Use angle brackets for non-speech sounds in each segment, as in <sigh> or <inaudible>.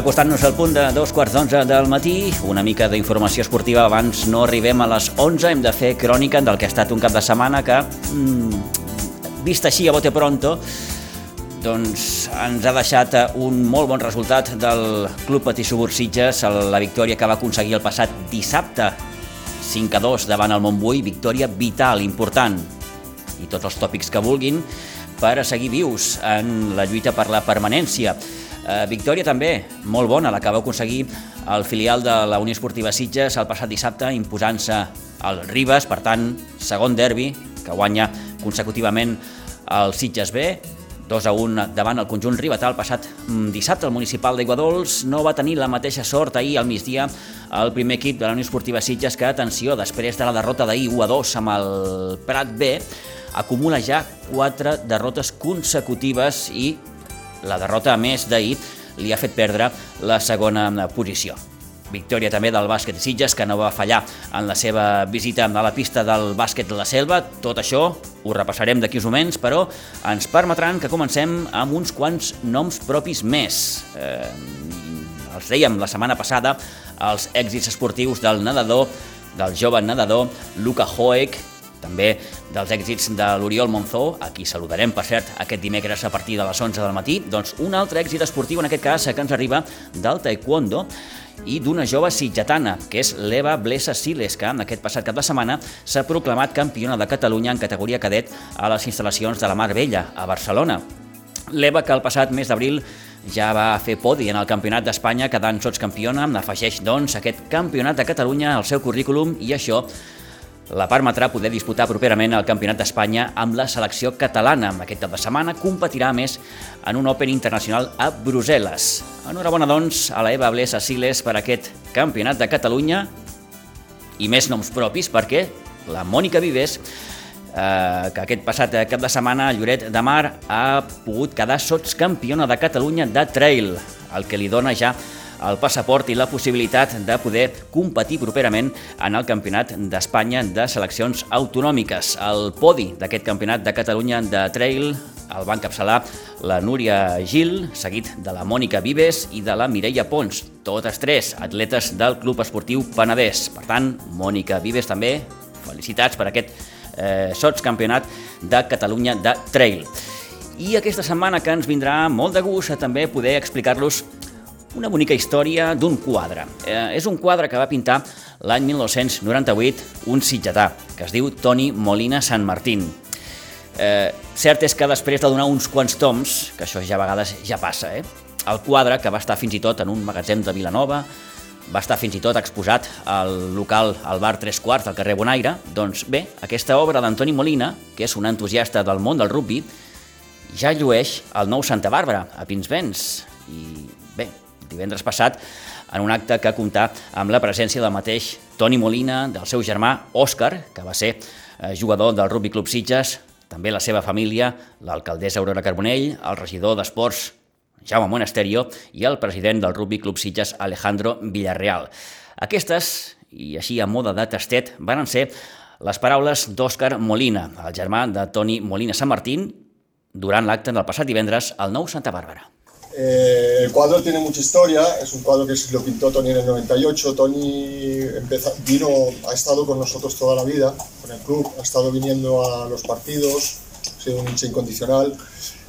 Acostant-nos al punt de dos quarts d'onze del matí, una mica d'informació esportiva abans no arribem a les 11, hem de fer crònica del que ha estat un cap de setmana que, mm, vist així a bote pronto, doncs ens ha deixat un molt bon resultat del Club Patí Subursitges, la victòria que va aconseguir el passat dissabte, 5 a 2 davant el Montbui, victòria vital, important, i tots els tòpics que vulguin, per a seguir vius en la lluita per la permanència. Eh, victòria també molt bona, la que va aconseguir el filial de la Unió Esportiva Sitges el passat dissabte, imposant-se al Ribes, per tant, segon derbi, que guanya consecutivament el Sitges B, 2 a 1 davant el conjunt ribetà el passat mm, dissabte. El municipal d'Iguadols no va tenir la mateixa sort ahir al migdia el primer equip de la Unió Esportiva Sitges que, atenció, després de la derrota d'ahir 1 a 2 amb el Prat B, acumula ja 4 derrotes consecutives i la derrota, a més d'ahir, li ha fet perdre la segona posició. Victòria també del bàsquet Sitges, que no va fallar en la seva visita a la pista del bàsquet de la Selva. Tot això ho repassarem d'aquí uns moments, però ens permetran que comencem amb uns quants noms propis més. Eh, els dèiem la setmana passada els èxits esportius del nedador, del jove nedador Luca Hoek, també dels èxits de l'Oriol Monzó, a qui saludarem, per cert, aquest dimecres a partir de les 11 del matí, doncs un altre èxit esportiu, en aquest cas, que ens arriba del taekwondo, i d'una jove sitgetana, que és l'Eva Blesa Siles, que en aquest passat cap de setmana s'ha proclamat campiona de Catalunya en categoria cadet a les instal·lacions de la Mar Vella, a Barcelona. L'Eva, que el passat mes d'abril ja va fer podi en el Campionat d'Espanya, quedant sots campiona, afegeix, doncs, aquest Campionat de Catalunya al seu currículum i això la permetrà poder disputar properament el Campionat d'Espanya amb la selecció catalana. Aquest cap de setmana competirà més en un Open internacional a Brussel·les. Enhorabona, doncs, a la Eva Blesa Siles per aquest Campionat de Catalunya i més noms propis perquè la Mònica Vives eh, que aquest passat cap de setmana a Lloret de Mar ha pogut quedar sots campiona de Catalunya de trail, el que li dona ja el passaport i la possibilitat de poder competir properament en el Campionat d'Espanya de seleccions autonòmiques. El podi d'aquest Campionat de Catalunya de Trail el va encapçalar la Núria Gil, seguit de la Mònica Vives i de la Mireia Pons, totes tres atletes del Club Esportiu Penedès. Per tant, Mònica Vives també, felicitats per aquest eh, sots campionat de Catalunya de Trail. I aquesta setmana que ens vindrà molt de gust també poder explicar-los una bonica història d'un quadre. Eh, és un quadre que va pintar l'any 1998 un sitgetà, que es diu Toni Molina San Martín. Eh, cert és que després de donar uns quants toms, que això ja a vegades ja passa, eh? el quadre, que va estar fins i tot en un magatzem de Vilanova, va estar fins i tot exposat al local, al bar Tres Quarts del carrer Bonaire, doncs bé, aquesta obra d'Antoni Molina, que és un entusiasta del món del rugby, ja llueix al nou Santa Bàrbara, a Pinsbens, i divendres passat en un acte que comptà amb la presència del mateix Toni Molina, del seu germà Òscar, que va ser eh, jugador del Rugby Club Sitges, també la seva família, l'alcaldessa Aurora Carbonell, el regidor d'Esports Jaume Monasterio i el president del Rugby Club Sitges Alejandro Villarreal. Aquestes, i així a moda de tastet, van ser les paraules d'Òscar Molina, el germà de Toni Molina San Martín, durant l'acte del passat divendres al Nou Santa Bàrbara. Eh, el cuadro tiene mucha historia, es un cuadro que lo pintó Tony en el 98. Tony empezó, vino, ha estado con nosotros toda la vida, con el club, ha estado viniendo a los partidos, ha sido un hincha incondicional.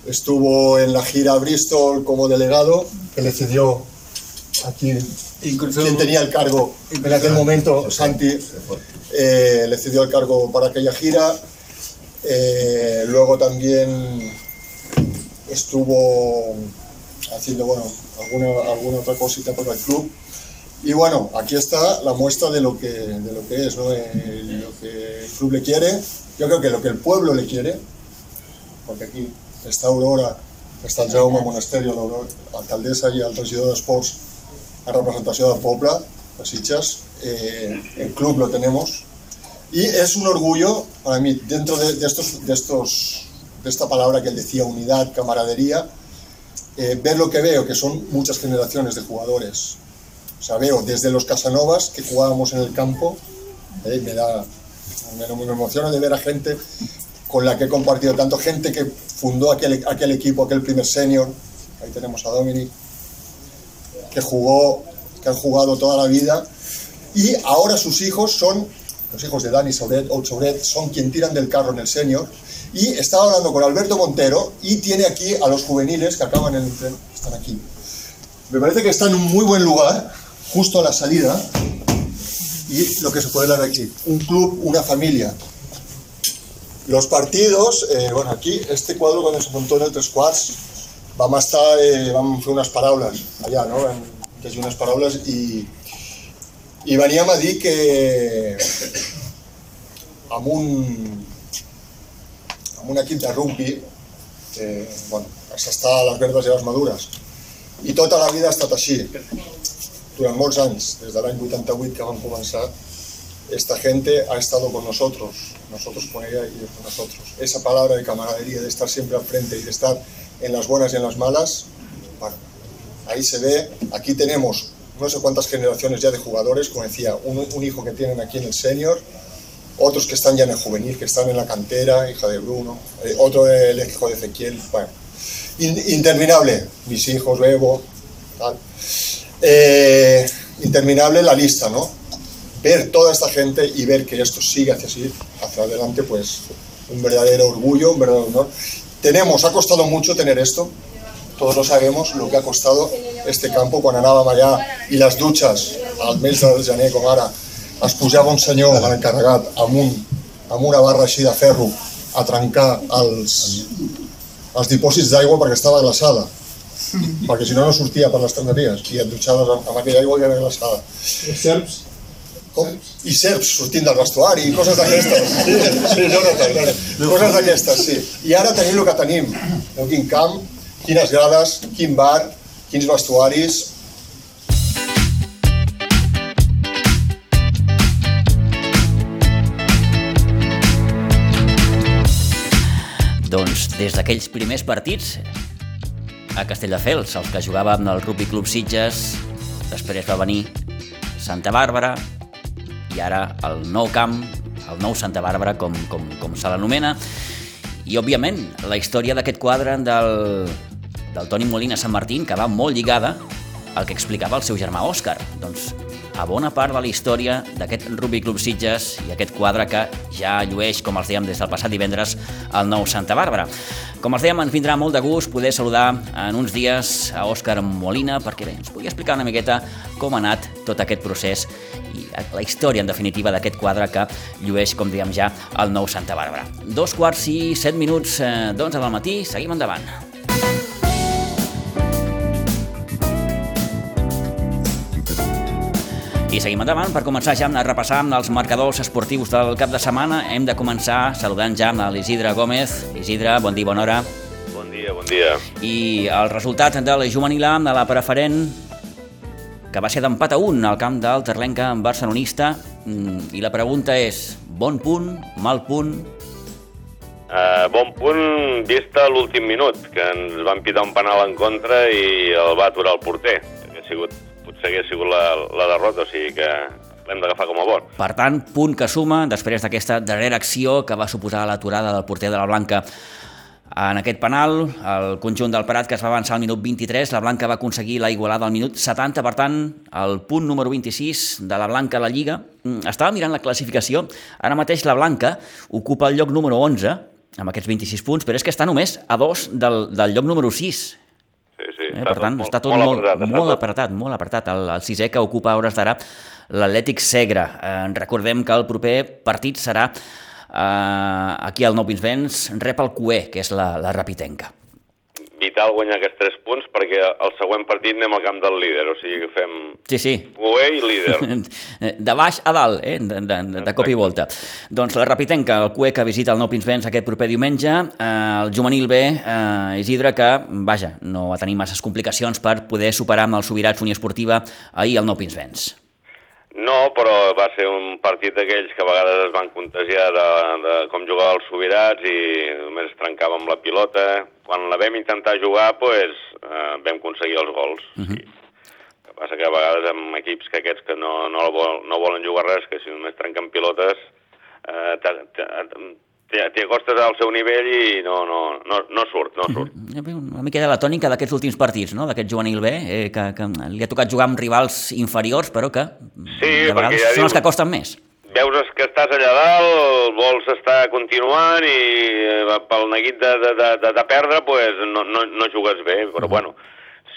Estuvo en la gira Bristol como delegado, que le cedió aquí Incluso, quien tenía el cargo en aquel momento, Santi, eh, le cedió el cargo para aquella gira. Eh, luego también estuvo haciendo bueno, alguna, alguna otra cosita para el club. Y bueno, aquí está la muestra de lo que, de lo que es, ¿no? lo que el club le quiere. Yo creo que lo que el pueblo le quiere, porque aquí está Aurora, està el Jaume Monasterio, l'alcaldessa i el regidor d'Esports a representació del poble, de Sitges. Eh, el club lo tenemos. Y es un orgullo para mí, dentro de, de estos, de estos, de esta palabra que él decía, unidad, camaradería, eh, ver lo que veo, que son muchas generaciones de jugadores. O veo desde los Casanovas que jugábamos en el campo, eh, me da, me, me emociona de ver a gente con la que he compartido tanto, gente que fundó aquel, aquel equipo, aquel primer senior, ahí tenemos a Dominic, que jugó, que han jugado toda la vida, y ahora sus hijos son, los hijos de Dani Sauret, son quien tiran del carro en el senior, y estaba hablando con Alberto Montero, y tiene aquí a los juveniles que acaban en el tren, están aquí. Me parece que está en un muy buen lugar, justo a la salida, y lo que se puede ver aquí, un club, una familia. Los partidos, eh, bueno, aquí, este quadre quan es montó en el tres quarts, vam estar, eh, vam fer unes paraules allà, no? Vam llegir unes paraules i, i veníem a que <coughs> amb amb un equip de rugby eh, bueno, s'està a les verdes i a les madures i tota la vida ha estat així. Durant molts anys, des de l'any 88 que vam començar esta gente ha estado con nosotros, nosotros con ella y con nosotros. Esa palabra de camaradería, de estar siempre al frente y de estar en las buenas y en las malas, bueno, ahí se ve, aquí tenemos no sé cuántas generaciones ya de jugadores, como decía, un, un hijo que tienen aquí en el senior, otros que están ya en el juvenil, que están en la cantera, hija de Bruno, eh, otro el hijo de Ezequiel, bueno, in, interminable, mis hijos, Bebo, tal. Eh, interminable la lista, ¿no? ver toda esta gente y ver que esto sigue hacia, hacia adelante, pues un verdadero orgullo, un verdadero honor. Tenemos, ha costado mucho tener esto, todos lo sabemos, lo que ha costado este campo quan anàvem allà i les dutxes al mes de com ara, es pujava un senyor encarregat amb, un, amb una barra així de ferro a trencar els, els dipòsits d'aigua perquè estava glaçada perquè si no no sortia per les terneries i et dutxaves amb, amb aquella aigua que era glaçada. Els serps, Com? I serps sortint del vestuari i coses d'aquestes. Sí, sí, Jonathan, coses d'aquestes, sí. I ara tenim el que tenim. Veu quin camp, quines grades, quin bar, quins vestuaris, Doncs des d'aquells primers partits a Castelldefels, els que jugàvem al Rugby Club Sitges, després va venir Santa Bàrbara i ara el nou camp, el nou Santa Bàrbara, com, com, com se l'anomena. I, òbviament, la història d'aquest quadre del, del Toni Molina Sant Martín, que va molt lligada al que explicava el seu germà Òscar. Doncs a bona part de la història d'aquest Rugby Club Sitges i aquest quadre que ja llueix, com els dèiem des del passat divendres, al nou Santa Bàrbara. Com els dèiem, ens vindrà molt de gust poder saludar en uns dies a Òscar Molina perquè bé, ens pugui explicar una miqueta com ha anat tot aquest procés i la història, en definitiva, d'aquest quadre que llueix, com dèiem ja, al nou Santa Bàrbara. Dos quarts i set minuts eh, d'onze del matí, seguim endavant. I seguim endavant per començar ja a repassar amb els marcadors esportius del cap de setmana. Hem de començar saludant ja amb l'Isidre Gómez. Isidre, bon dia, bona hora. Bon dia, bon dia. I el resultat de la juvenil A de la preferent que va ser d'empat a un al camp del Terlenca en barcelonista Mm, i la pregunta és bon punt, mal punt Uh, bon punt vista a l'últim minut, que ens van pitar un penal en contra i el va aturar el porter. Hauria sigut, potser hagués sigut la, la derrota, o sigui que l'hem d'agafar com a bon. Per tant, punt que suma després d'aquesta darrera acció que va suposar l'aturada del porter de la Blanca en aquest penal, el conjunt del Prat que es va avançar al minut 23, la Blanca va aconseguir la igualada al minut 70, per tant, el punt número 26 de la Blanca a la Lliga. Mm, Estava mirant la classificació, ara mateix la Blanca ocupa el lloc número 11, amb aquests 26 punts, però és que està només a dos del, del lloc número 6. Eh? Per tant, està tot molt, apretat, està molt tot- apretat, molt apretat. El, el sisè que ocupa a hores d'ara l'Atlètic Segre. Eh, recordem que el proper partit serà eh, aquí al Nou Pinsbens, rep el Cué, que és la, la Rapitenca. Vital guanyar aquests tres punts perquè el següent partit anem al camp del líder, o sigui que fem Sí, sí, Cué i líder. <laughs> de baix a dalt, eh? de, de, de, de cop i volta. Doncs la Rapitenca, el CUE que visita el Nou Pinsbens aquest proper diumenge, eh, el juvenil B, eh, Isidre, que, vaja, no va tenir masses complicacions per poder superar amb el Subirats Unió Esportiva ahir al Nou Pinsbens. No, però va ser un partit d'aquells que a vegades es van contagiar de, de com jugava els Sobirats i només trencàvem la pilota. Quan la vam intentar jugar, pues, eh, vam aconseguir els gols. Uh -huh. sí. El que passa que a vegades amb equips que aquests que no, no, vol, no volen jugar res, que si només trenquen pilotes, eh, t'hi acostes al seu nivell i no, no, no, no surt, no surt. Una mica de la tònica d'aquests últims partits, no?, d'aquest juvenil B, eh, que, que li ha tocat jugar amb rivals inferiors, però que sí, de vegades ja són els que costen més. Veus que estàs allà dalt, vols estar continuant i eh, pel neguit de, de, de, de, de perdre pues, no, no, no jugues bé, però uh -huh. bueno,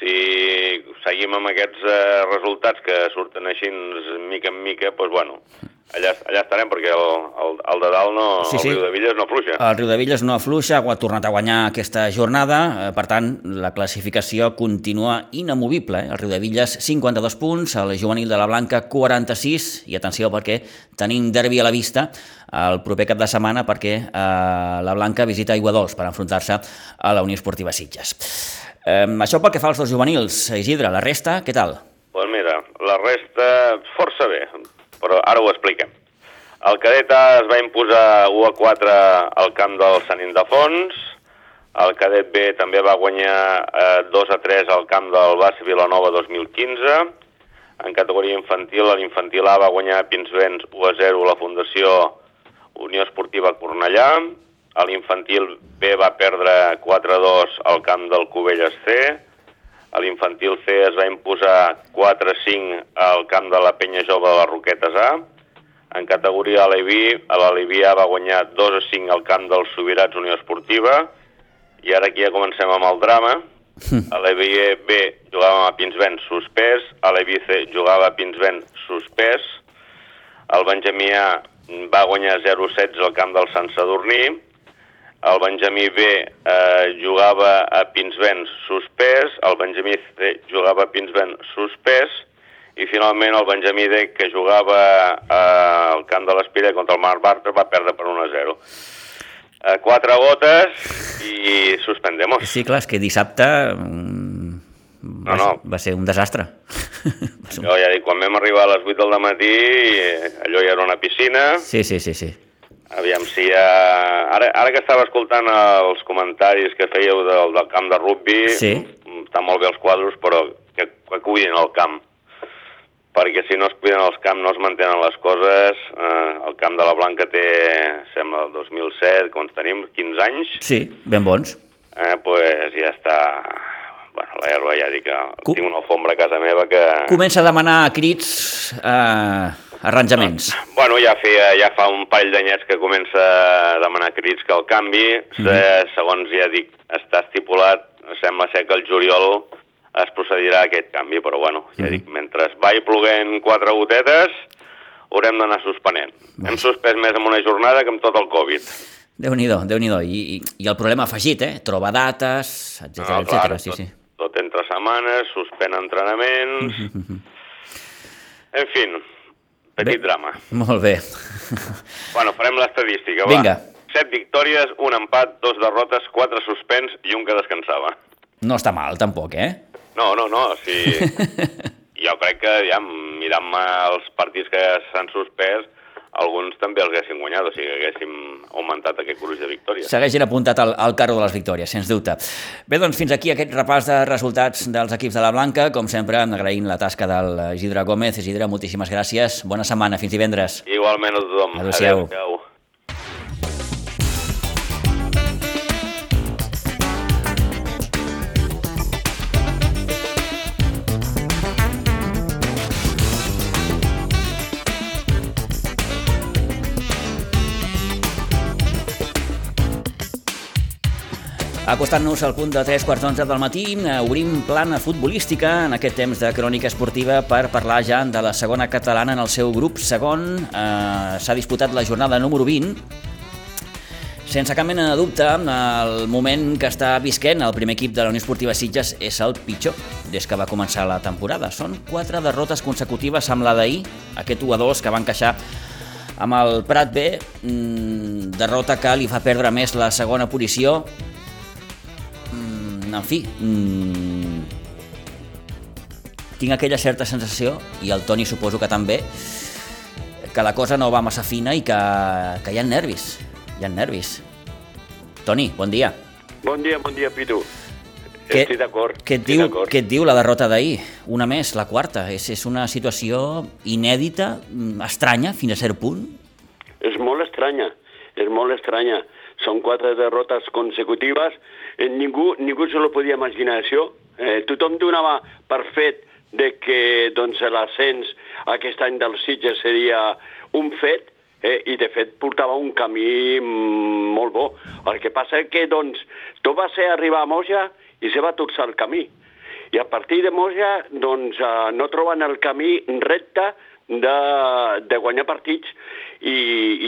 si seguim amb aquests eh, resultats que surten així mica en mica, doncs bueno, allà, allà estarem perquè el, el, el de dalt no, sí, sí. el Riu de Villes no afluixa. El Riu de Villes no afluixa, ha tornat a guanyar aquesta jornada, eh, per tant la classificació continua inamovible. Eh? El Riu de Villes 52 punts, el juvenil de la Blanca 46, i atenció perquè tenim derbi a la vista el proper cap de setmana perquè eh, la Blanca visita Dols per enfrontar-se a la Unió Esportiva Sitges. Eh, això pel que fa als dos juvenils. Isidre, la resta, què tal? Doncs pues mira, la resta força bé, però ara ho expliquem. El cadet A es va imposar 1 a 4 al camp del Sant Ildefons, el cadet B també va guanyar eh, 2 a 3 al camp del Bas Vilanova 2015, en categoria infantil, l'infantil A va guanyar Pinsbens 1 a 0 la Fundació Unió Esportiva Cornellà, a l'infantil B va perdre 4-2 al camp del Cubelles C. A l'infantil C es va imposar 4-5 al camp de la Penya Jove de les Roquetes A. En categoria Aleví, a l'Aleví A va guanyar 2-5 al camp del Sobirats Unió Esportiva. I ara aquí ja comencem amb el drama. A l'Aleví B jugàvem a Pinsbens suspès, a l'Aleví C jugava a Pinsbens suspès. El Benjamí A va guanyar 0-16 al camp del Sant Sadurní el Benjamí B eh, jugava a Pinsbens suspès, el Benjamí C jugava a Pinsbens suspès, i finalment el Benjamí D, que jugava eh, al camp de l'Espira contra el Marc Bartra, va perdre per 1-0. Eh, quatre gotes i suspendemos. Sí, clar, és que dissabte mm, va, no, no. va ser un desastre. jo ja dic, quan vam arribar a les 8 del matí, allò ja era una piscina. Sí, sí, sí, sí Aviam, si uh, ara, ara que estava escoltant els comentaris que fèieu del, del camp de rugby, sí. estan molt bé els quadros, però que, que cuidin el camp. Perquè si no es cuiden els camps, no es mantenen les coses. Eh, el camp de la Blanca té, sembla, el 2007, quan tenim 15 anys. Sí, ben bons. Eh, pues ja està... Bueno, la herba ja dic que Com... tinc una alfombra a casa meva que... Comença a demanar crits... Eh arranjaments. Bueno, ja, feia, ja fa un parell d'anyets que comença a demanar crits que el canvi, mm -hmm. segons ja dic, està estipulat, sembla ser que el juliol es procedirà a aquest canvi, però bueno, ja mm -hmm. dic, mentre vagi ploguent quatre gotetes, haurem d'anar suspenent. Baix. Hem suspès més en una jornada que amb tot el Covid. Déu-n'hi-do, déu nhi déu I, i, I el problema afegit, eh? Trobar dates, etc no, etc. Sí, tot, sí. Tot entre setmanes, suspèn entrenaments... Mm <laughs> -hmm. En fi, Petit bé. drama. Molt bé. Bueno, farem l'estadística, va. Vinga. 7 victòries, un empat, dos derrotes, quatre suspens i un que descansava. No està mal, tampoc, eh? No, no, no, sí. <laughs> jo crec que, ja, mirant-me els partits que s'han suspès, alguns també els haguessin guanyat, o sigui que haguéssim augmentat aquest gruix de victòries. S'haguessin apuntat al, al carro de les victòries, sens dubte. Bé, doncs fins aquí aquest repàs de resultats dels equips de la Blanca, com sempre agraint la tasca del Isidre Gómez. Isidre, moltíssimes gràcies, bona setmana, fins divendres. Igualment a tothom. Adéu-siau. Adéu Acostant-nos al punt de 3 quarts d'onze del matí, eh, obrim plana futbolística en aquest temps de crònica esportiva per parlar ja de la segona catalana en el seu grup segon. Eh, S'ha disputat la jornada número 20. Sense cap mena de dubte, el moment que està visquent el primer equip de la Unió Esportiva Sitges és el pitjor des que va començar la temporada. Són quatre derrotes consecutives amb la d'ahir, aquest 1-2 que van queixar amb el Prat B, mm, derrota que li fa perdre més la segona posició en fi, mmm, tinc aquella certa sensació, i el Toni suposo que també, que la cosa no va massa fina i que, que hi ha nervis, hi ha nervis. Toni, bon dia. Bon dia, bon dia, Pitu. Què- Estic d'acord. Què et, diu, què et diu la derrota d'ahir? Una més, la quarta. És, és una situació inèdita, mm, estranya, fins a cert punt. És molt estranya, és molt estranya. Són quatre derrotes consecutives. Eh, ningú, ningú se lo podia imaginar, això. Eh, tothom donava per fet de que doncs, l'ascens aquest any del Sitges seria un fet, eh, i de fet portava un camí molt bo. El que passa és que doncs, tot va ser arribar a Moja i se va torçar el camí. I a partir de Moja doncs, eh, no troben el camí recte de, de guanyar partits i,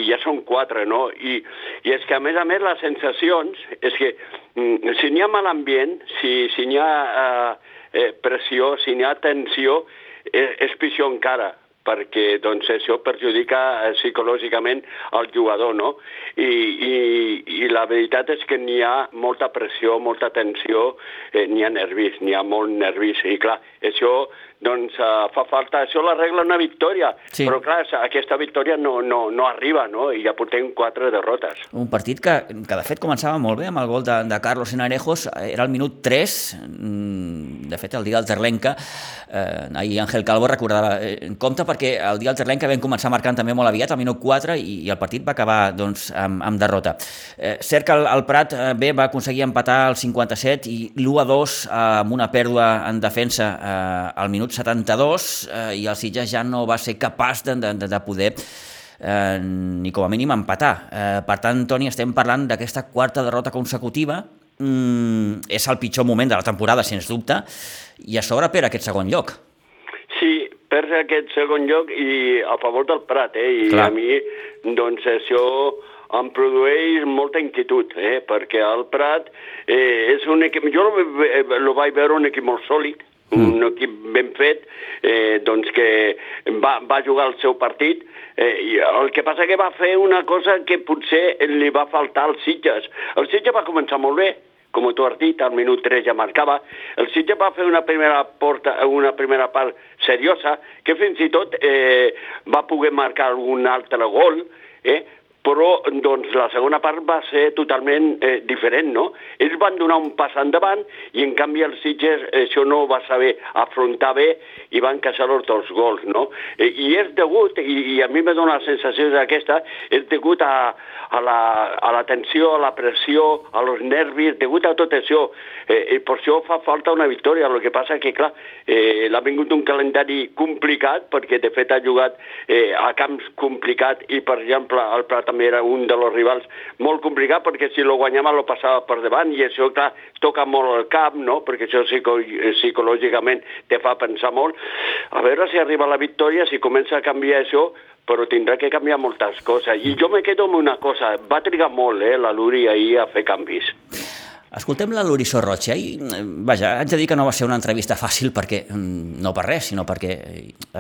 i ja són quatre, no? I, I és que, a més a més, les sensacions és que mm, si n'hi ha mal ambient, si, si n'hi ha eh, eh, pressió, si n'hi ha tensió, eh, és pitjor encara perquè doncs, això perjudica eh, psicològicament el jugador, no? I, i, I la veritat és que n'hi ha molta pressió, molta tensió, eh, n'hi ha nervis, n'hi ha molt nervis, i clar, això doncs eh, fa falta, això l'arregla una victòria, Sí. però clar, aquesta victòria no, no, no arriba, no? I ja portem quatre derrotes. Un partit que, que de fet començava molt bé amb el gol de, de Carlos Enarejos, era el minut 3, mm, de fet el dia del Terlenca, eh, ahir Ángel Calvo recordava, eh, compte perquè el dia del Terlenca vam començar marcant també molt aviat, al minut 4, i, i el partit va acabar doncs, amb, amb derrota. Eh, cert que el, el Prat eh, bé va aconseguir empatar el 57 i l'1 a 2 eh, amb una pèrdua en defensa eh, al minut 72 eh, i el Sitges ja no va ser capaç de, de, de poder eh, ni com a mínim empatar. Eh, per tant, Toni, estem parlant d'aquesta quarta derrota consecutiva. Mm, és el pitjor moment de la temporada, sens dubte, i a sobre per aquest segon lloc. Sí, perds aquest segon lloc i a favor del Prat, eh? I Clar. a mi, doncs, això em produeix molta inquietud, eh? perquè el Prat eh, és un equip... Jo lo, ve- lo vaig veure un equip molt sòlid, un equip ben fet, eh, doncs que va, va jugar el seu partit, eh, i el que passa que va fer una cosa que potser li va faltar als Sitges. El Sitges va començar molt bé, com tu has dit, al minut 3 ja marcava. El Sitges va fer una primera, porta, una primera part seriosa, que fins i tot eh, va poder marcar algun altre gol, eh? Però doncs, la segona part va ser totalment eh, diferent, no? Ells van donar un pas endavant i en canvi els Sitges això no va saber afrontar bé i van caçar els dos gols, no? Eh, I és degut, i, i a mi me dona la sensació d'aquesta, és degut a, a, la, a la tensió, a la pressió, a los nervis, degut a tot això. Eh, I per això fa falta una victòria. El que passa que, clar, eh, l'ha vingut un calendari complicat, perquè de fet ha jugat eh, a camps complicat i, per exemple, el Prat també era un dels rivals molt complicat, perquè si lo guanyava lo passava per davant, i això, clar, toca molt el cap, no?, perquè això psico psicològicament te fa pensar molt. A veure si arriba la victòria, si comença a canviar això, però tindrà que canviar moltes coses. I jo me quedo amb una cosa, va trigar molt, eh, la Luri ahir a fer canvis. Escoltem la Lorisó Roig. I, vaja, haig de dir que no va ser una entrevista fàcil perquè, mm, no per res, sinó perquè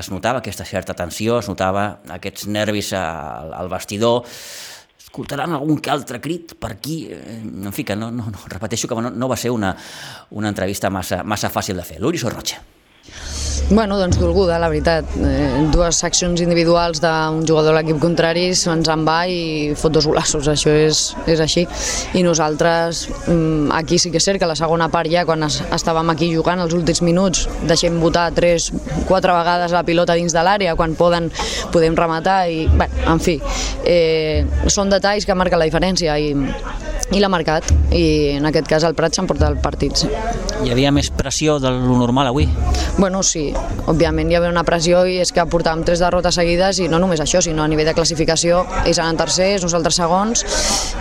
es notava aquesta certa tensió, es notava aquests nervis al, al vestidor, escoltaran algun que altre crit per aquí, en fi, que no, no, no repeteixo que no, no va ser una, una entrevista massa, massa fàcil de fer. Lorisó Roig. Bueno, doncs dolguda, la veritat. Eh, dues accions individuals d'un jugador de l'equip contrari ens en va i fot dos golassos, això és, és així. I nosaltres, mm, aquí sí que és cert que la segona part ja, quan es, estàvem aquí jugant els últims minuts, deixem votar tres, quatre vegades la pilota dins de l'àrea, quan poden, podem rematar i, bé, en fi, eh, són detalls que marquen la diferència i, i l'ha marcat i en aquest cas el Prat s'ha emportat el partit. Sí. Hi havia més pressió de lo normal avui? Bueno, sí, òbviament hi havia una pressió i és que portàvem tres derrotes seguides i no només això, sinó a nivell de classificació ells eren tercers, nosaltres segons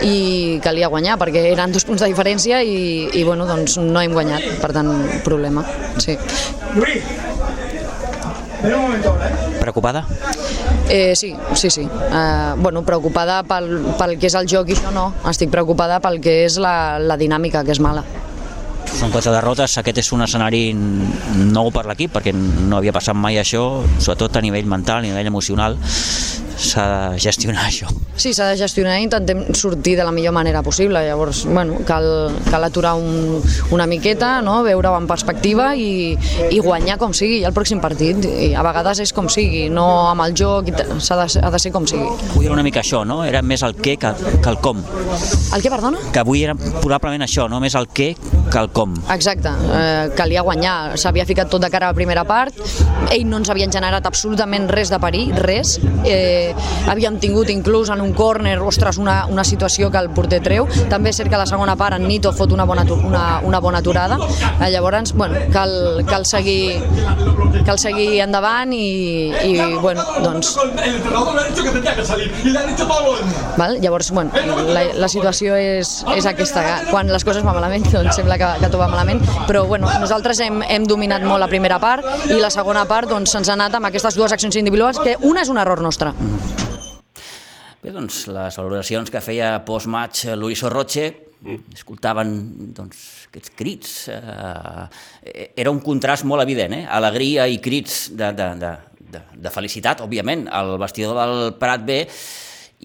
i calia guanyar perquè eren dos punts de diferència i, i bueno, doncs no hem guanyat, per tant, problema. Sí. Preocupada? Eh, sí, sí, sí. Eh, bueno, preocupada pel, pel que és el joc i això no. Estic preocupada pel que és la, la dinàmica, que és mala. Són quatre derrotes, aquest és un escenari nou per l'equip, perquè no havia passat mai això, sobretot a nivell mental, a nivell emocional. S'ha de gestionar això. Sí, s'ha de gestionar i intentem sortir de la millor manera possible. Llavors, bueno, cal, cal aturar un, una miqueta, no? veure-ho en perspectiva i, i guanyar com sigui el pròxim partit. I a vegades és com sigui, no amb el joc, s'ha de, ha de ser com sigui. Avui era una mica això, no? Era més el què que, que el com. El què, perdona? Que avui era probablement això, no? Més el què que el com. Exacte, eh, calia guanyar. S'havia ficat tot de cara a la primera part, ell no ens havien generat absolutament res de perill, res. Eh, havíem tingut inclús en un córner, ostres, una, una situació que el porter treu. També és cert que a la segona part en Nito fot una bona, una, una bona aturada. Eh, llavors, bueno, cal, cal, seguir, cal seguir endavant i, i bueno, doncs... Val? Llavors, bueno, la, la situació és, és aquesta. Quan les coses van malament, doncs sembla que, que tot va malament, però bueno, nosaltres hem, hem dominat molt la primera part i la segona part doncs, se'ns ha anat amb aquestes dues accions individuals, que una és un error nostre. Bé, doncs, les valoracions que feia post-match Luis Orroche escoltaven doncs, aquests crits. Eh, era un contrast molt evident, eh? alegria i crits de, de, de, de, de felicitat, òbviament. El vestidor del Prat B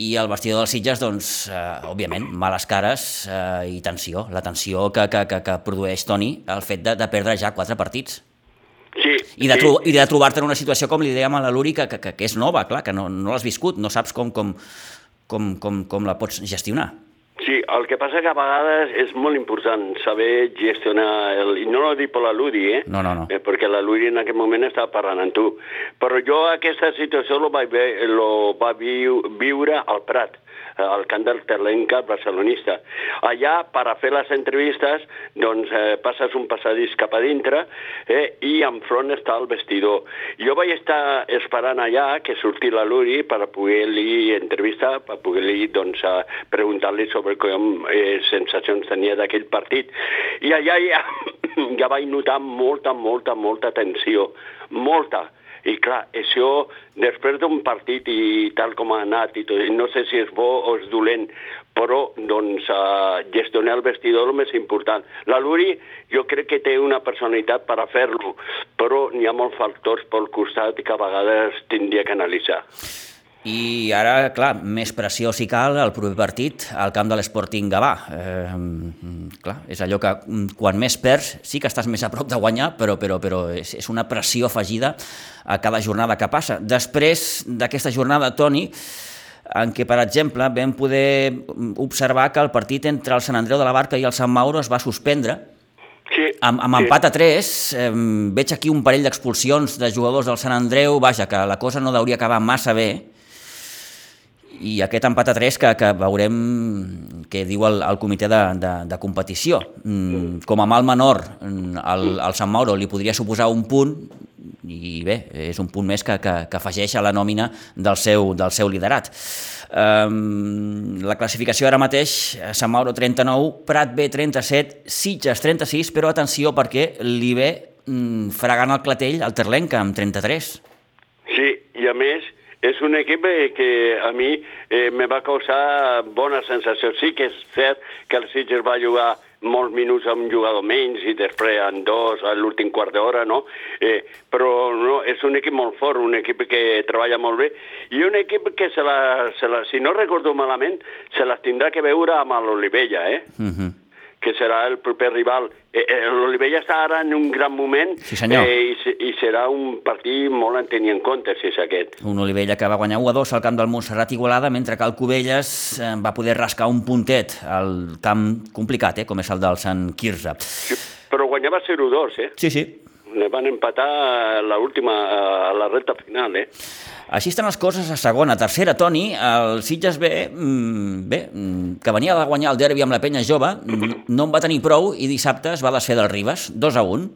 i el vestidor dels Sitges, doncs, eh, òbviament, males cares eh, i tensió, la tensió que, que, que, que produeix Toni el fet de, de perdre ja quatre partits. Sí, I de, sí. i de trobar-te en una situació, com li dèiem a la Luri, que, que, que és nova, clar, que no, no l'has viscut, no saps com, com, com, com, com la pots gestionar. Sí, el que passa que a vegades és molt important saber gestionar, el, i no ho dic per la Ludi, eh? No, no, no. Eh, perquè la Ludi en aquest moment estava parlant amb tu. Però jo aquesta situació lo vaig ve, lo va viu, viure al Prat al camp del Terlenca barcelonista. Allà, per a fer les entrevistes, doncs eh, passes un passadís cap a dintre eh, i enfront està el vestidor. Jo vaig estar esperant allà que surti la Luri per poder-li entrevistar, per poder-li doncs, preguntar-li sobre com eh, sensacions tenia d'aquell partit. I allà ja, <coughs> ja vaig notar molta, molta, molta tensió. Molta i clar, això després d'un partit i tal com ha anat, i tot, no sé si és bo o és dolent, però doncs uh, gestionar el vestidor el més important. La Luri jo crec que té una personalitat per a fer-lo, però n'hi ha molts factors pel costat que a vegades tindria que analitzar. I ara, clar, més pressió si cal al proper partit al camp de l'Sporting Gavà. Eh, clar, és allò que mm, quan més perds sí que estàs més a prop de guanyar, però, però, però és, és una pressió afegida a cada jornada que passa. Després d'aquesta jornada, Toni, en què, per exemple, vam poder observar que el partit entre el Sant Andreu de la Barca i el Sant Mauro es va suspendre Sí, amb, amb sí. empat a 3, eh, veig aquí un parell d'expulsions de jugadors del Sant Andreu, vaja, que la cosa no hauria acabar massa bé, i aquest empat a 3 que, que veurem què diu el, el comitè de, de, de competició. Mm, com a mal menor, mm, al, al Sant Mauro li podria suposar un punt, i bé, és un punt més que, que, que afegeix a la nòmina del seu, del seu liderat. Um, la classificació ara mateix, Sant Mauro 39, Prat B 37, Sitges 36, però atenció perquè li ve mm, fregant el clatell al Terlenca amb 33. Sí, i a més, és un equip eh, que a mi eh, me va causar bona sensació. Sí que és cert que el Sitges va jugar molts minuts amb un jugador menys i després en dos a l'últim quart d'hora, no? Eh, però no, és un equip molt fort, un equip que treballa molt bé i un equip que, se la, se la, si no recordo malament, se les tindrà que veure amb l'Olivella, eh? Uh -huh. Que serà el proper rival. Eh, eh, L'Olivella està ara en un gran moment Sí, senyor. eh, i, i serà un partit molt a tenir en compte, si és aquest. Un Olivella que va guanyar 1 a 2 al camp del Montserrat Igualada, mentre que el Cubelles eh, va poder rascar un puntet al camp complicat, eh, com és el del Sant Quirze. Sí, però guanyava 0-2, eh? Sí, sí. Le van empatar a la última, a la recta final, eh? Així estan les coses a segona. Tercera, Toni, el Sitges B, mm, bé, mm, que venia de guanyar el derbi amb la penya jove, mm, no en va tenir prou i dissabte es va desfer del Ribes, 2 a 1.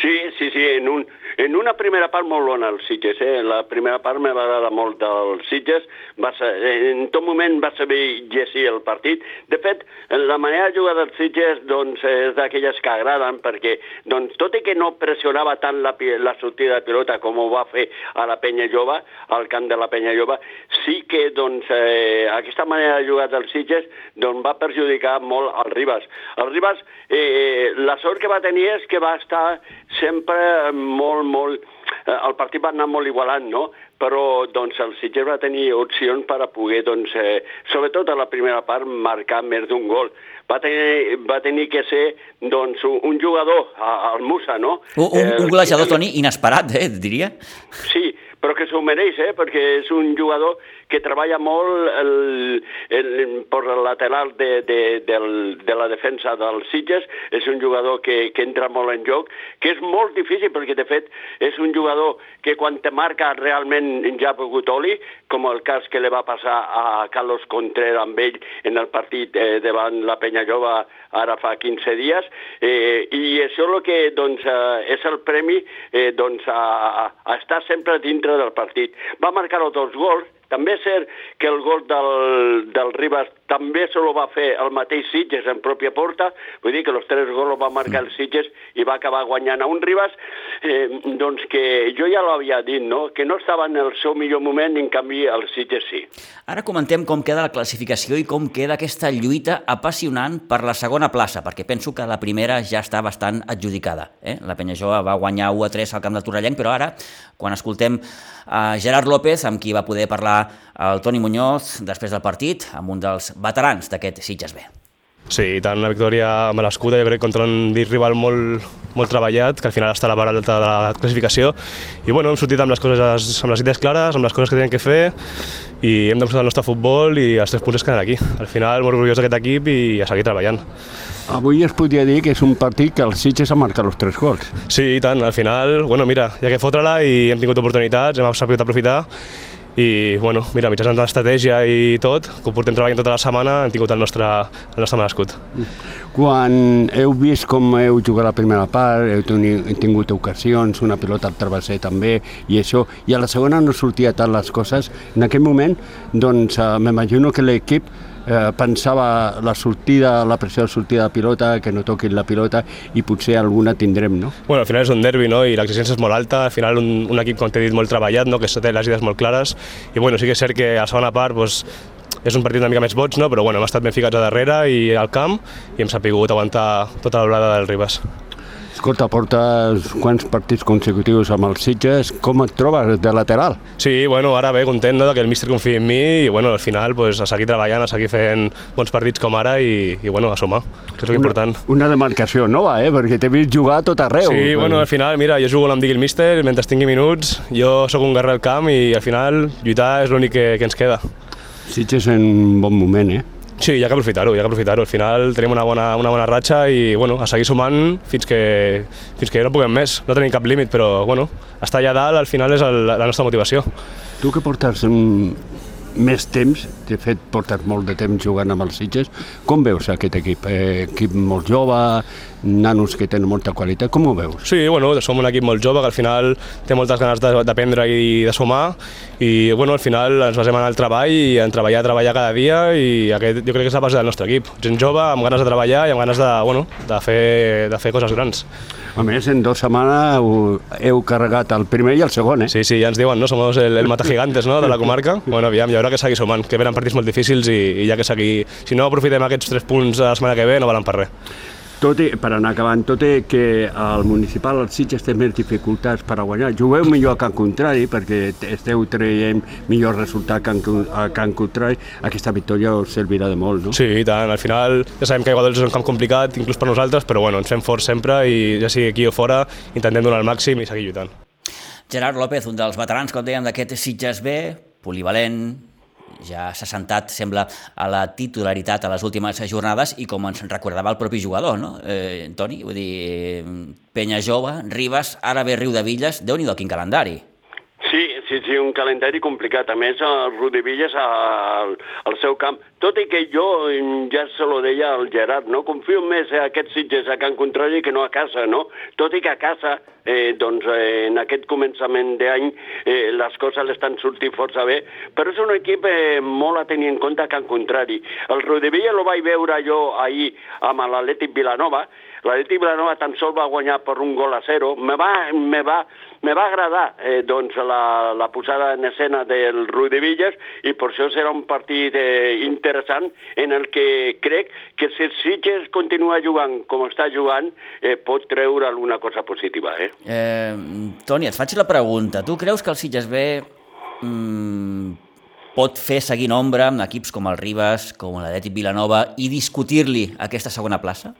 Sí, sí, sí, en, un, en una primera part molt bona el Sitges, eh? La primera part me va agradar molt del Sitges, va ser, en tot moment va saber llegir el partit. De fet, la manera de jugar del Sitges doncs, és d'aquelles que agraden, perquè doncs, tot i que no pressionava tant la, la sortida de pilota com ho va fer a la penya jove, al camp de la penya jove, sí que doncs, eh, aquesta manera de jugar del Sitges doncs, va perjudicar molt al Ribas. El Ribas, eh, la sort que va tenir és que va estar sempre molt molt, molt... Eh, el partit va anar molt igualat, no? Però doncs, el Sitges va tenir opcions per a poder, doncs, eh, sobretot a la primera part, marcar més d'un gol. Va tenir, va tenir que ser doncs, un, jugador, el Musa, no? Un, un, un golejador, Toni, inesperat, eh, diria. Sí, però que s'ho mereix, eh, perquè és un jugador que treballa molt el, el, per el lateral de, de, del, de la defensa dels Sitges, és un jugador que, que entra molt en joc, que és molt difícil perquè de fet és un jugador que quan te marca realment ja ha begut oli, com el cas que li va passar a Carlos Contreras amb ell en el partit eh, davant la Penya Jove ara fa 15 dies, eh, i això el que doncs, eh, és el premi eh, doncs, a, a estar sempre dintre del partit. Va marcar els dos gols, també és cert que el gol del, del Ribas també se lo va fer el mateix Sitges en pròpia porta, vull dir que els tres gols va marcar el Sitges i va acabar guanyant a un Ribas, eh, doncs que jo ja l'havia dit, no? que no estava en el seu millor moment en canvi el Sitges sí. Ara comentem com queda la classificació i com queda aquesta lluita apassionant per la segona plaça, perquè penso que la primera ja està bastant adjudicada. Eh? La Penyajova va guanyar 1 a 3 al camp del Torrellenc, però ara, quan escoltem a Gerard López, amb qui va poder parlar el Toni Muñoz després del partit, amb un dels veterans d'aquest Sitges B. Sí, i tant, una victòria merescuda, jo crec, contra un rival molt, molt treballat, que al final està a la part alta de la classificació. I bueno, hem sortit amb les coses, amb les idees clares, amb les coses que tenen que fer, i hem demostrat el nostre futbol i els tres punts es queden aquí. Al final, molt orgullós d'aquest equip i a seguir treballant. Avui es podria dir que és un partit que el Sitges ha marcat els tres gols. Sí, i tant. Al final, bueno, mira, ha que fotre-la i hem tingut oportunitats, hem sabut aprofitar i bueno, mira, mitjançant l'estratègia i tot, que ho portem treballant tota la setmana, hem tingut el nostre, el nostre merescut. Quan heu vist com heu jugat la primera part, heu tingut ocasions, una pilota al travesser també, i això, i a la segona no sortia tant les coses, en aquell moment, doncs, eh, m'imagino que l'equip eh, pensava la sortida, la pressió de sortida de pilota, que no toquin la pilota i potser alguna tindrem, no? Bueno, al final és un derbi, no?, i l'exigència és molt alta, al final un, un equip, com t'he dit, molt treballat, no?, que té les idees molt clares, i bueno, sí que és cert que a la segona part, doncs, és un partit una mica més boig, no? però bueno, hem estat ben ficats a darrere i al camp i hem sapigut aguantar tota la volada del Ribas. Escolta, portes quants partits consecutius amb els Sitges, com et trobes de lateral? Sí, bueno, ara bé, content no, que el míster confia en mi i bueno, al final pues, a seguir treballant, a seguir fent bons partits com ara i, i bueno, a sumar, que és una, important. Una demarcació nova, eh? perquè t'he vist jugar tot arreu. Sí, bueno, al final, mira, jo jugo amb digui el míster, mentre tingui minuts, jo sóc un guerrer al camp i al final lluitar és l'únic que, que ens queda. Sitges en bon moment, eh? Sí, hi ha que aprofitar-ho, hi ha que aprofitar-ho. Al final tenim una bona, una bona ratxa i bueno, a seguir sumant fins que, fins que no puguem més. No tenim cap límit, però bueno, estar allà dalt al final és el, la nostra motivació. Tu que portes un, més temps, de fet portes molt de temps jugant amb els Sitges, com veus aquest equip? Eh, equip molt jove, nanos que tenen molta qualitat, com ho veus? Sí, bueno, som un equip molt jove que al final té moltes ganes d'aprendre i de sumar i bueno, al final ens basem en el treball i en treballar, treballar cada dia i aquest jo crec que és la base del nostre equip. Gent jove, amb ganes de treballar i amb ganes de, bueno, de, fer, de fer coses grans. A més, en dues setmanes heu carregat el primer i el segon, eh? Sí, sí, ja ens diuen, no? Som el, el mata gigantes no? de la comarca. <laughs> Bueno, aviam, hi haurà que seguir sumant, que venen partits molt difícils i, i ja que seguir... Si no aprofitem aquests tres punts la setmana que ve, no valen per res tot i, per anar acabant, tot i que el municipal, el Sitges, té més dificultats per a guanyar. Jugueu millor a Can Contrari, perquè esteu traient millor resultat que a Can Contrari. Aquesta victòria us servirà de molt, no? Sí, i tant. Al final ja sabem que Iguadols és un camp complicat, inclús per nosaltres, però bueno, ens fem forts sempre i ja sigui aquí o fora, intentem donar el màxim i seguir lluitant. Gerard López, un dels veterans, com dèiem, d'aquest Sitges B, polivalent, ja s'ha sentat, sembla, a la titularitat a les últimes jornades i com ens recordava el propi jugador, no? Eh, Toni, vull dir, Penya Jove, Ribas, ara ve Riu de Villes, déu nhi quin calendari. Sí, sí, un calendari complicat. A més, el Villes al, al seu camp. Tot i que jo ja se lo deia al Gerard, no? Confio més a aquests Sitges a Can Contrari que no a casa, no? Tot i que a casa, eh, doncs, eh, en aquest començament d'any eh, les coses l'estan sortint força bé, però és un equip eh, molt a tenir en compte a Can Contrari. El Villes lo vaig veure jo ahir amb l'Atlètic Vilanova, l'Atlètic Vilanova tan sol va guanyar per un gol a zero. Me va, me va, me va agradar eh, doncs, la, la posada en escena del Rui de Villas i per això serà un partit eh, interessant en el que crec que si el Sitges continua jugant com està jugant, eh, pot treure alguna cosa positiva. Eh? Eh, Toni, et faig la pregunta. Tu creus que el Sitges B mm, pot fer seguint ombra amb equips com el Ribas, com l'Atlètic Vilanova i discutir-li aquesta segona plaça?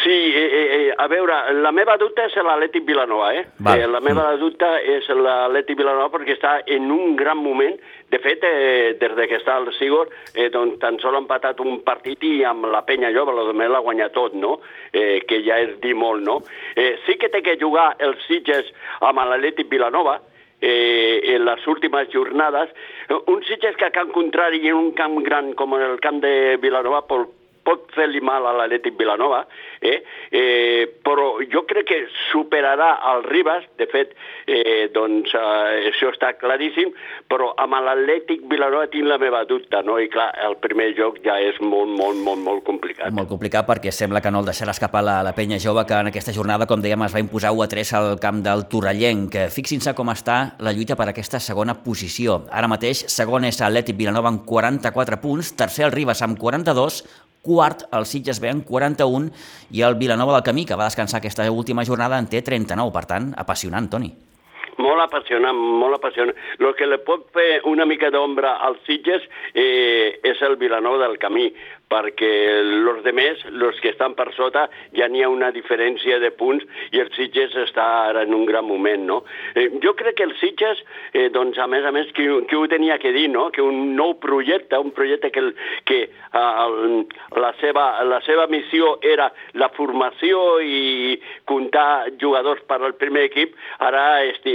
Sí, eh, eh, a veure, la meva dubte és l'Atlètic Vilanova, eh? Val. eh la meva Mm. dubte és l'Atlètic Vilanova perquè està en un gran moment. De fet, eh, des de que està el Sigor, eh, doncs tan sol ha empatat un partit i amb la penya jove, la l'ha guanyat tot, no? Eh, que ja és dir molt, no? Eh, sí que té que jugar el Sitges amb l'Atlètic Vilanova, eh, en les últimes jornades. Un Sitges que a camp contrari en un camp gran com el camp de Vilanova pot fer-li mal a l'Atlètic Vilanova, eh? Eh, però jo crec que superarà el Ribas, de fet, eh, doncs eh, això està claríssim, però amb l'Atlètic Vilanova tinc la meva dubte, no? I clar, el primer joc ja és molt, molt, molt, molt complicat. Molt complicat perquè sembla que no el deixarà escapar la, la penya jove que en aquesta jornada, com dèiem, es va imposar 1 a 3 al camp del Torrellenc. Fixin-se com està la lluita per aquesta segona posició. Ara mateix, segon és Atlètic Vilanova amb 44 punts, tercer el Ribas amb 42, quart el Sitges B amb 41 i el Vilanova del Camí, que va descansar aquesta última jornada, en té 39. Per tant, apassionant, Toni. Molt apassionant, molt apassionant. El que li pot fer una mica d'ombra als Sitges eh, és el Vilanova del Camí, perquè els demés, els que estan per sota, ja n'hi ha una diferència de punts i el Sitges està ara en un gran moment, no? Eh, jo crec que el Sitges, eh, doncs, a més a més, que, que ho tenia que dir, no? Que un nou projecte, un projecte que, que el, la, seva, la seva missió era la formació i comptar jugadors per al primer equip, ara esti,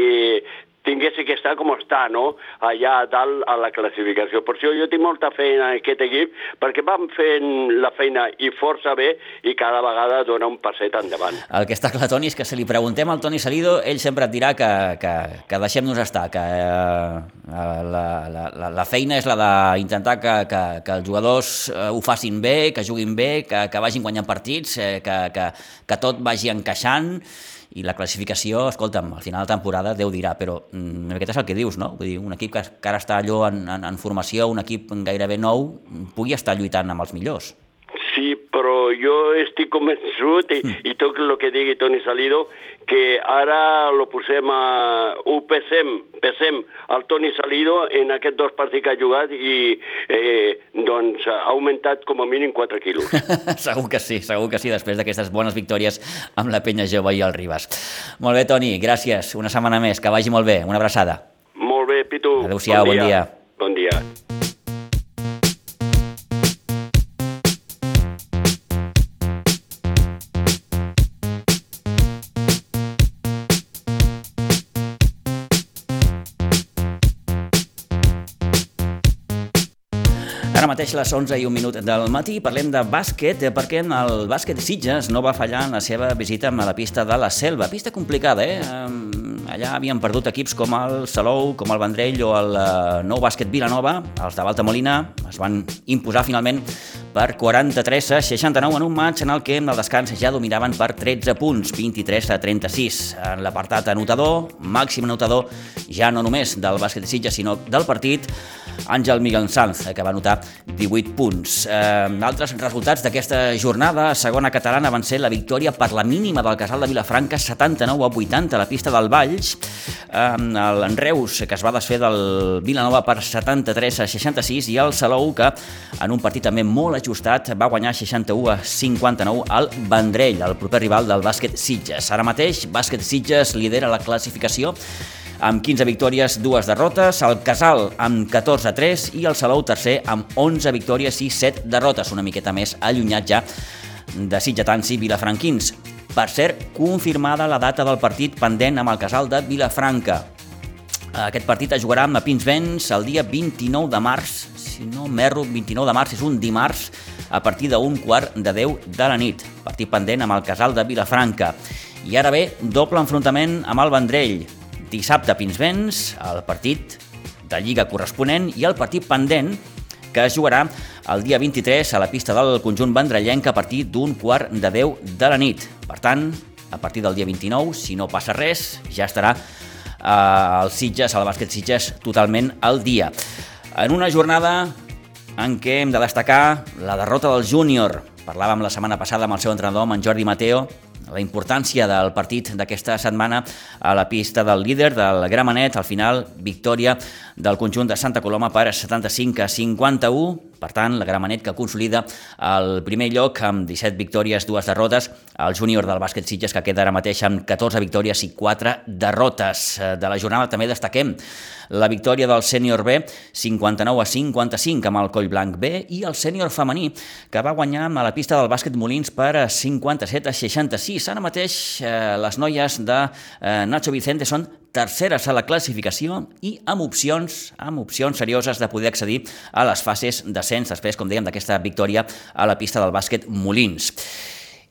tingués que estar com està, no? allà a dalt a la classificació. Per això jo tinc molta feina en aquest equip, perquè van fent la feina i força bé i cada vegada dona un passet endavant. El que està clar, Toni, és que si li preguntem al Toni Salido, ell sempre et dirà que, que, que deixem-nos estar, que eh, la, la, la, la feina és la d'intentar que, que, que els jugadors eh, ho facin bé, que juguin bé, que, que vagin guanyant partits, eh, que, que, que tot vagi encaixant, i la classificació, escolta'm, al final de temporada Déu dirà, però mm, aquest és el que dius, no? Vull dir, un equip que, que ara està allò en, en, en formació, un equip gairebé nou, pugui estar lluitant amb els millors. Sí, però jo estic convençut, i, i tot el que digui Toni Salido, que ara lo posem a... ho pesem, pesem al Toni Salido en aquests dos partits que ha jugat i eh, doncs ha augmentat com a mínim 4 quilos. <laughs> segur que sí, segur que sí, després d'aquestes bones victòries amb la penya jove i el Ribas. Molt bé, Toni, gràcies. Una setmana més, que vagi molt bé. Una abraçada. Molt bé, Pitu. Adéu-siau, bon dia. Bon dia. Ara mateix les 11 i un minut del matí parlem de bàsquet eh, perquè el bàsquet Sitges no va fallar en la seva visita a la pista de la Selva. Pista complicada, eh? Allà havien perdut equips com el Salou, com el Vendrell o el eh, Nou Bàsquet Vilanova. Els de Balta Molina es van imposar finalment per 43 a 69 en un maig en el que en el descans ja dominaven per 13 punts, 23 a 36. En l'apartat anotador, màxim anotador, ja no només del bàsquet de Sitges, sinó del partit, Àngel Miguel Sanz, que va anotar 18 punts. Eh, altres resultats d'aquesta jornada, segona catalana, van ser la victòria per la mínima del Casal de Vilafranca, 79 a 80 a la pista del Valls. Eh, el Reus, que es va desfer del Vilanova per 73 a 66, i el Salou, que en un partit també molt ajustat va guanyar 61 a 59 al Vendrell, el proper rival del bàsquet Sitges. Ara mateix, bàsquet Sitges lidera la classificació amb 15 victòries, dues derrotes, el Casal amb 14 a 3 i el Salou tercer amb 11 victòries i 7 derrotes, una miqueta més allunyat ja de sitgetans i vilafranquins. Per cert, confirmada la data del partit pendent amb el Casal de Vilafranca. Aquest partit es jugarà amb Pinsbens el dia 29 de març, si no m'erro, 29 de març és un dimarts, a partir d'un quart de 10 de la nit. Partit pendent amb el Casal de Vilafranca. I ara bé, doble enfrontament amb el Vendrell. Dissabte a Pinsbens, el partit de Lliga corresponent i el partit pendent que es jugarà el dia 23 a la pista del conjunt vendrellenc a partir d'un quart de 10 de la nit. Per tant, a partir del dia 29, si no passa res, ja estarà eh, el Sitges, el bàsquet Sitges, totalment al dia. En una jornada en què hem de destacar la derrota del júnior Parlàvem la setmana passada amb el seu entrenador, amb en Jordi Mateo, la importància del partit d'aquesta setmana a la pista del líder del Gramenet, al final victòria del conjunt de Santa Coloma per 75 a 51, per tant, la Gramenet que consolida el primer lloc amb 17 victòries, dues derrotes, el júnior del bàsquet Sitges que queda ara mateix amb 14 victòries i 4 derrotes. De la jornada també destaquem la victòria del sènior B 59 a 55 amb el Coll Blanc B i el sènior femení que va guanyar a la pista del bàsquet Molins per 57 a 66. Ara mateix eh, les noies de eh, Nacho Vicente són terceres a la classificació i amb opcions, amb opcions serioses de poder accedir a les fases d'ascens després, com dèiem, d'aquesta victòria a la pista del bàsquet Molins.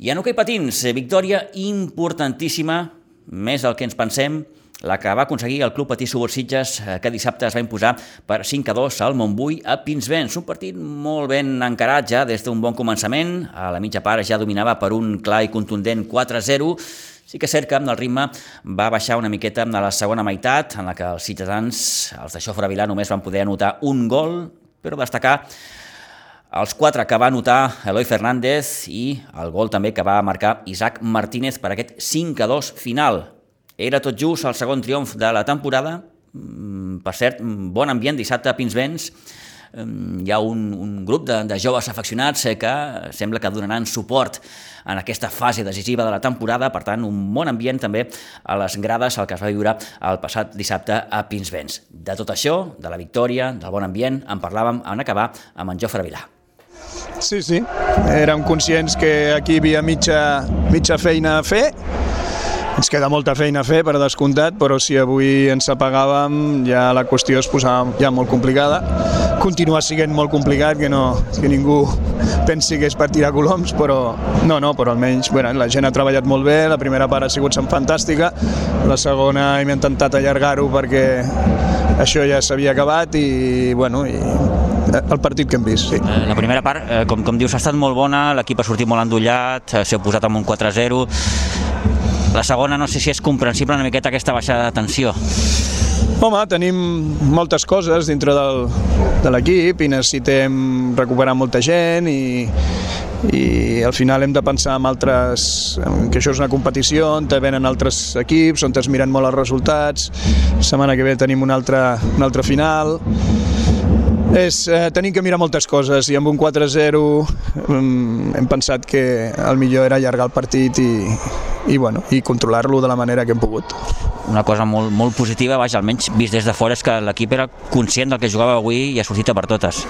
I en hoquei patins, victòria importantíssima, més del que ens pensem, la que va aconseguir el Club Patí Subursitges, eh, que dissabte es va imposar per 5 a 2 al Montbui a Pinsbens. Un partit molt ben encarat ja des d'un bon començament. A la mitja part ja dominava per un clar i contundent 4 a 0. Sí que és cert que el ritme va baixar una miqueta a la segona meitat, en la que els ciutadans, els de Xofre Vilà, només van poder anotar un gol, però destacar els quatre que va anotar Eloi Fernández i el gol també que va marcar Isaac Martínez per aquest 5 a 2 final. Era tot just el segon triomf de la temporada. Mm, per cert, bon ambient dissabte a Pinsbens. Hi ha un, un grup de, de joves afeccionats eh, que sembla que donaran suport en aquesta fase decisiva de la temporada, per tant, un bon ambient també a les grades al que es va viure el passat dissabte a Pinsbens. De tot això, de la victòria, del bon ambient, en parlàvem en acabar amb en Jofre Vilà. Sí, sí, érem conscients que aquí hi havia mitja, mitja feina a fer, ens queda molta feina a fer, per descomptat, però si avui ens apagàvem ja la qüestió es posava ja molt complicada. Continua sent molt complicat, que, no, que ningú pensi que és per tirar coloms, però no, no, però almenys bueno, la gent ha treballat molt bé, la primera part ha sigut fantàstica, la segona hem intentat allargar-ho perquè això ja s'havia acabat i, bueno, i el partit que hem vist, sí. La primera part, eh, com, com dius, ha estat molt bona, l'equip ha sortit molt endollat, s'ha posat amb un 4-0, la segona no sé si és comprensible una miqueta aquesta baixada de tensió. Home, tenim moltes coses dintre del, de l'equip i necessitem recuperar molta gent i, i al final hem de pensar en altres, que això és una competició on venen altres equips, on es miren molt els resultats, la setmana que ve tenim una altra, una altra final, és, eh, tenim que mirar moltes coses i amb un 4-0 um, hem pensat que el millor era allargar el partit i, i, bueno, i controlar-lo de la manera que hem pogut. Una cosa molt, molt positiva, vaja, almenys vist des de fora, és que l'equip era conscient del que jugava avui i ha sortit a per totes.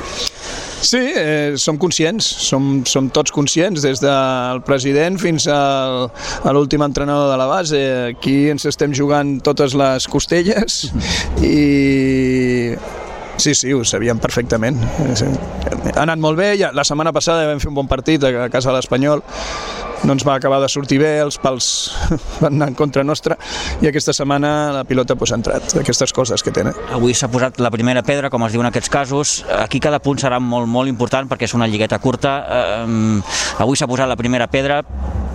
Sí, eh, som conscients, som, som tots conscients, des del president fins al, a l'últim entrenador de la base. Aquí ens estem jugant totes les costelles <laughs> i Sí, sí, ho sabíem perfectament. Ha anat molt bé, ja, la setmana passada vam fer un bon partit a casa de l'Espanyol, no ens va acabar de sortir bé, els pals <laughs> van anar en contra nostra i aquesta setmana la pilota pues, ha entrat, d'aquestes coses que tenen. Avui s'ha posat la primera pedra, com es diu en aquests casos. Aquí cada punt serà molt, molt important perquè és una lligueta curta. Eh, avui s'ha posat la primera pedra,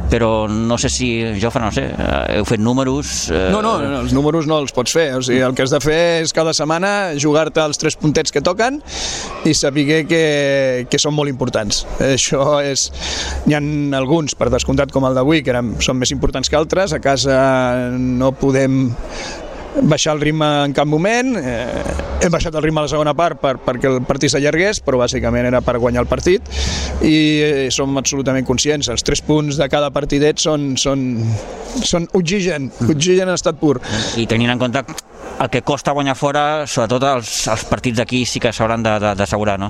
però no sé si, Jofre, no sé, eh, heu fet números... Eh... No, no, no, els números no els pots fer, o sigui, el que has de fer és cada setmana jugar-te els tres puntets que toquen i saber que, que són molt importants. Això és... N'hi ha alguns, per descomptat, com el d'avui, que eren, són més importants que altres, a casa no podem baixar el ritme en cap moment, eh, hem baixat el ritme a la segona part per, perquè el partit s'allargués, però bàsicament era per guanyar el partit i eh, som absolutament conscients, els tres punts de cada partidet són, són, són oxigen, oxigen en estat pur. I tenint en compte el que costa guanyar fora, sobretot els, els partits d'aquí sí que s'hauran d'assegurar, no?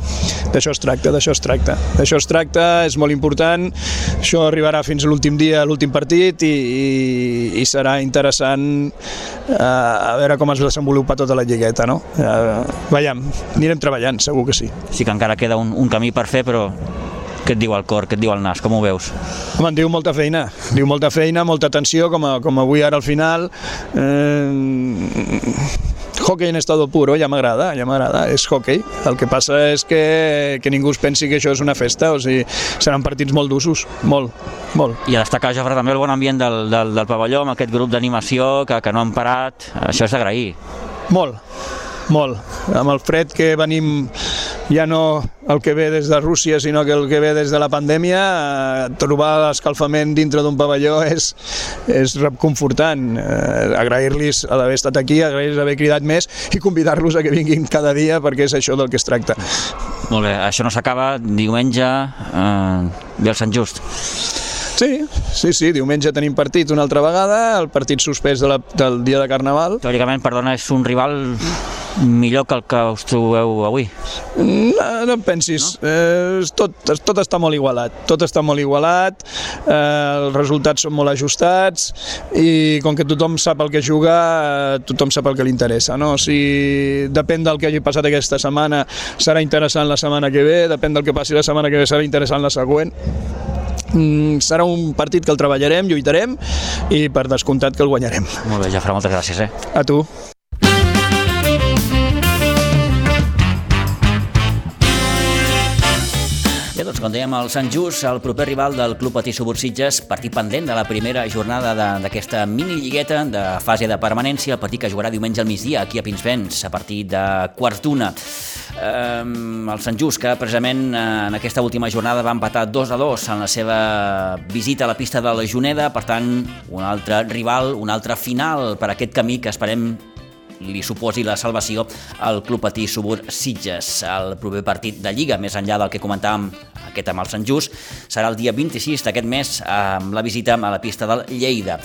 D'això es tracta, d'això es tracta. D'això es tracta, és molt important, això arribarà fins a l'últim dia, l'últim partit, i, i, i serà interessant eh, a veure com es desenvolupa tota la lligueta, no? Eh, veiem, anirem treballant, segur que sí. Sí que encara queda un, un camí per fer, però què et diu el cor, què et diu el nas, com ho veus? Home, diu molta feina, diu molta feina, molta tensió, com, a, com avui ara al final. Eh, hockey en estado puro, ja m'agrada, ja m'agrada, és hockey. El que passa és que, que ningú es pensi que això és una festa, o sigui, seran partits molt d'usos, molt, molt. I a destacar, Jofre, també el bon ambient del, del, del pavelló, amb aquest grup d'animació que, que no han parat, això és d'agrair. Molt, molt. Amb el fred que venim ja no el que ve des de Rússia, sinó que el que ve des de la pandèmia, eh, trobar l'escalfament dintre d'un pavelló <laughs> és, és reconfortant. Eh, Agrair-los d'haver estat aquí, agrair-los haver cridat més i convidar-los a que vinguin cada dia perquè és això del que es tracta. Molt bé, això no s'acaba. Diumenge eh, ve el Sant Just. Sí, sí, sí, diumenge tenim partit una altra vegada, el partit suspès de la, del dia de Carnaval. Teòricament, perdona, és un rival millor que el que us trobeu avui? No, no em pensis, no? Eh, tot, tot està molt igualat, tot està molt igualat, eh, els resultats són molt ajustats i com que tothom sap el que juga, eh, tothom sap el que li interessa. No? Si depèn del que hagi passat aquesta setmana, serà interessant la setmana que ve, depèn del que passi la setmana que ve, serà interessant la següent serà un partit que el treballarem, lluitarem i per descomptat que el guanyarem. Molt bé, Jafre, moltes gràcies. Eh? A tu. Com dèiem, el Sant Just, el proper rival del Club Patí Subursitges, partit pendent de la primera jornada d'aquesta mini-lligueta de fase de permanència, el partit que jugarà diumenge al migdia aquí a Pinsbens a partir de quarts d'una. Eh, el Sant Just, que precisament eh, en aquesta última jornada va empatar 2 a 2 en la seva visita a la pista de la Juneda, per tant, un altre rival, un altre final per aquest camí que esperem li suposi la salvació al Club Patí Subur Sitges. El proper partit de Lliga, més enllà del que comentàvem aquest amb el Sant Just, serà el dia 26 d'aquest mes amb la visita a la pista del Lleida.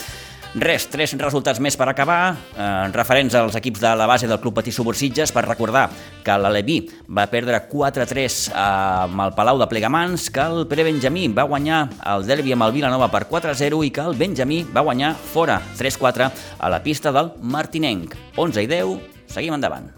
Res, tres resultats més per acabar, eh, referents als equips de la base del Club Patí Subursitges, per recordar que l'Aleví va perdre 4-3 amb el Palau de Plegamans, que el Pere Benjamí va guanyar el derbi amb el Vilanova per 4-0 i que el Benjamí va guanyar fora 3-4 a la pista del Martinenc. 11 i 10, seguim endavant.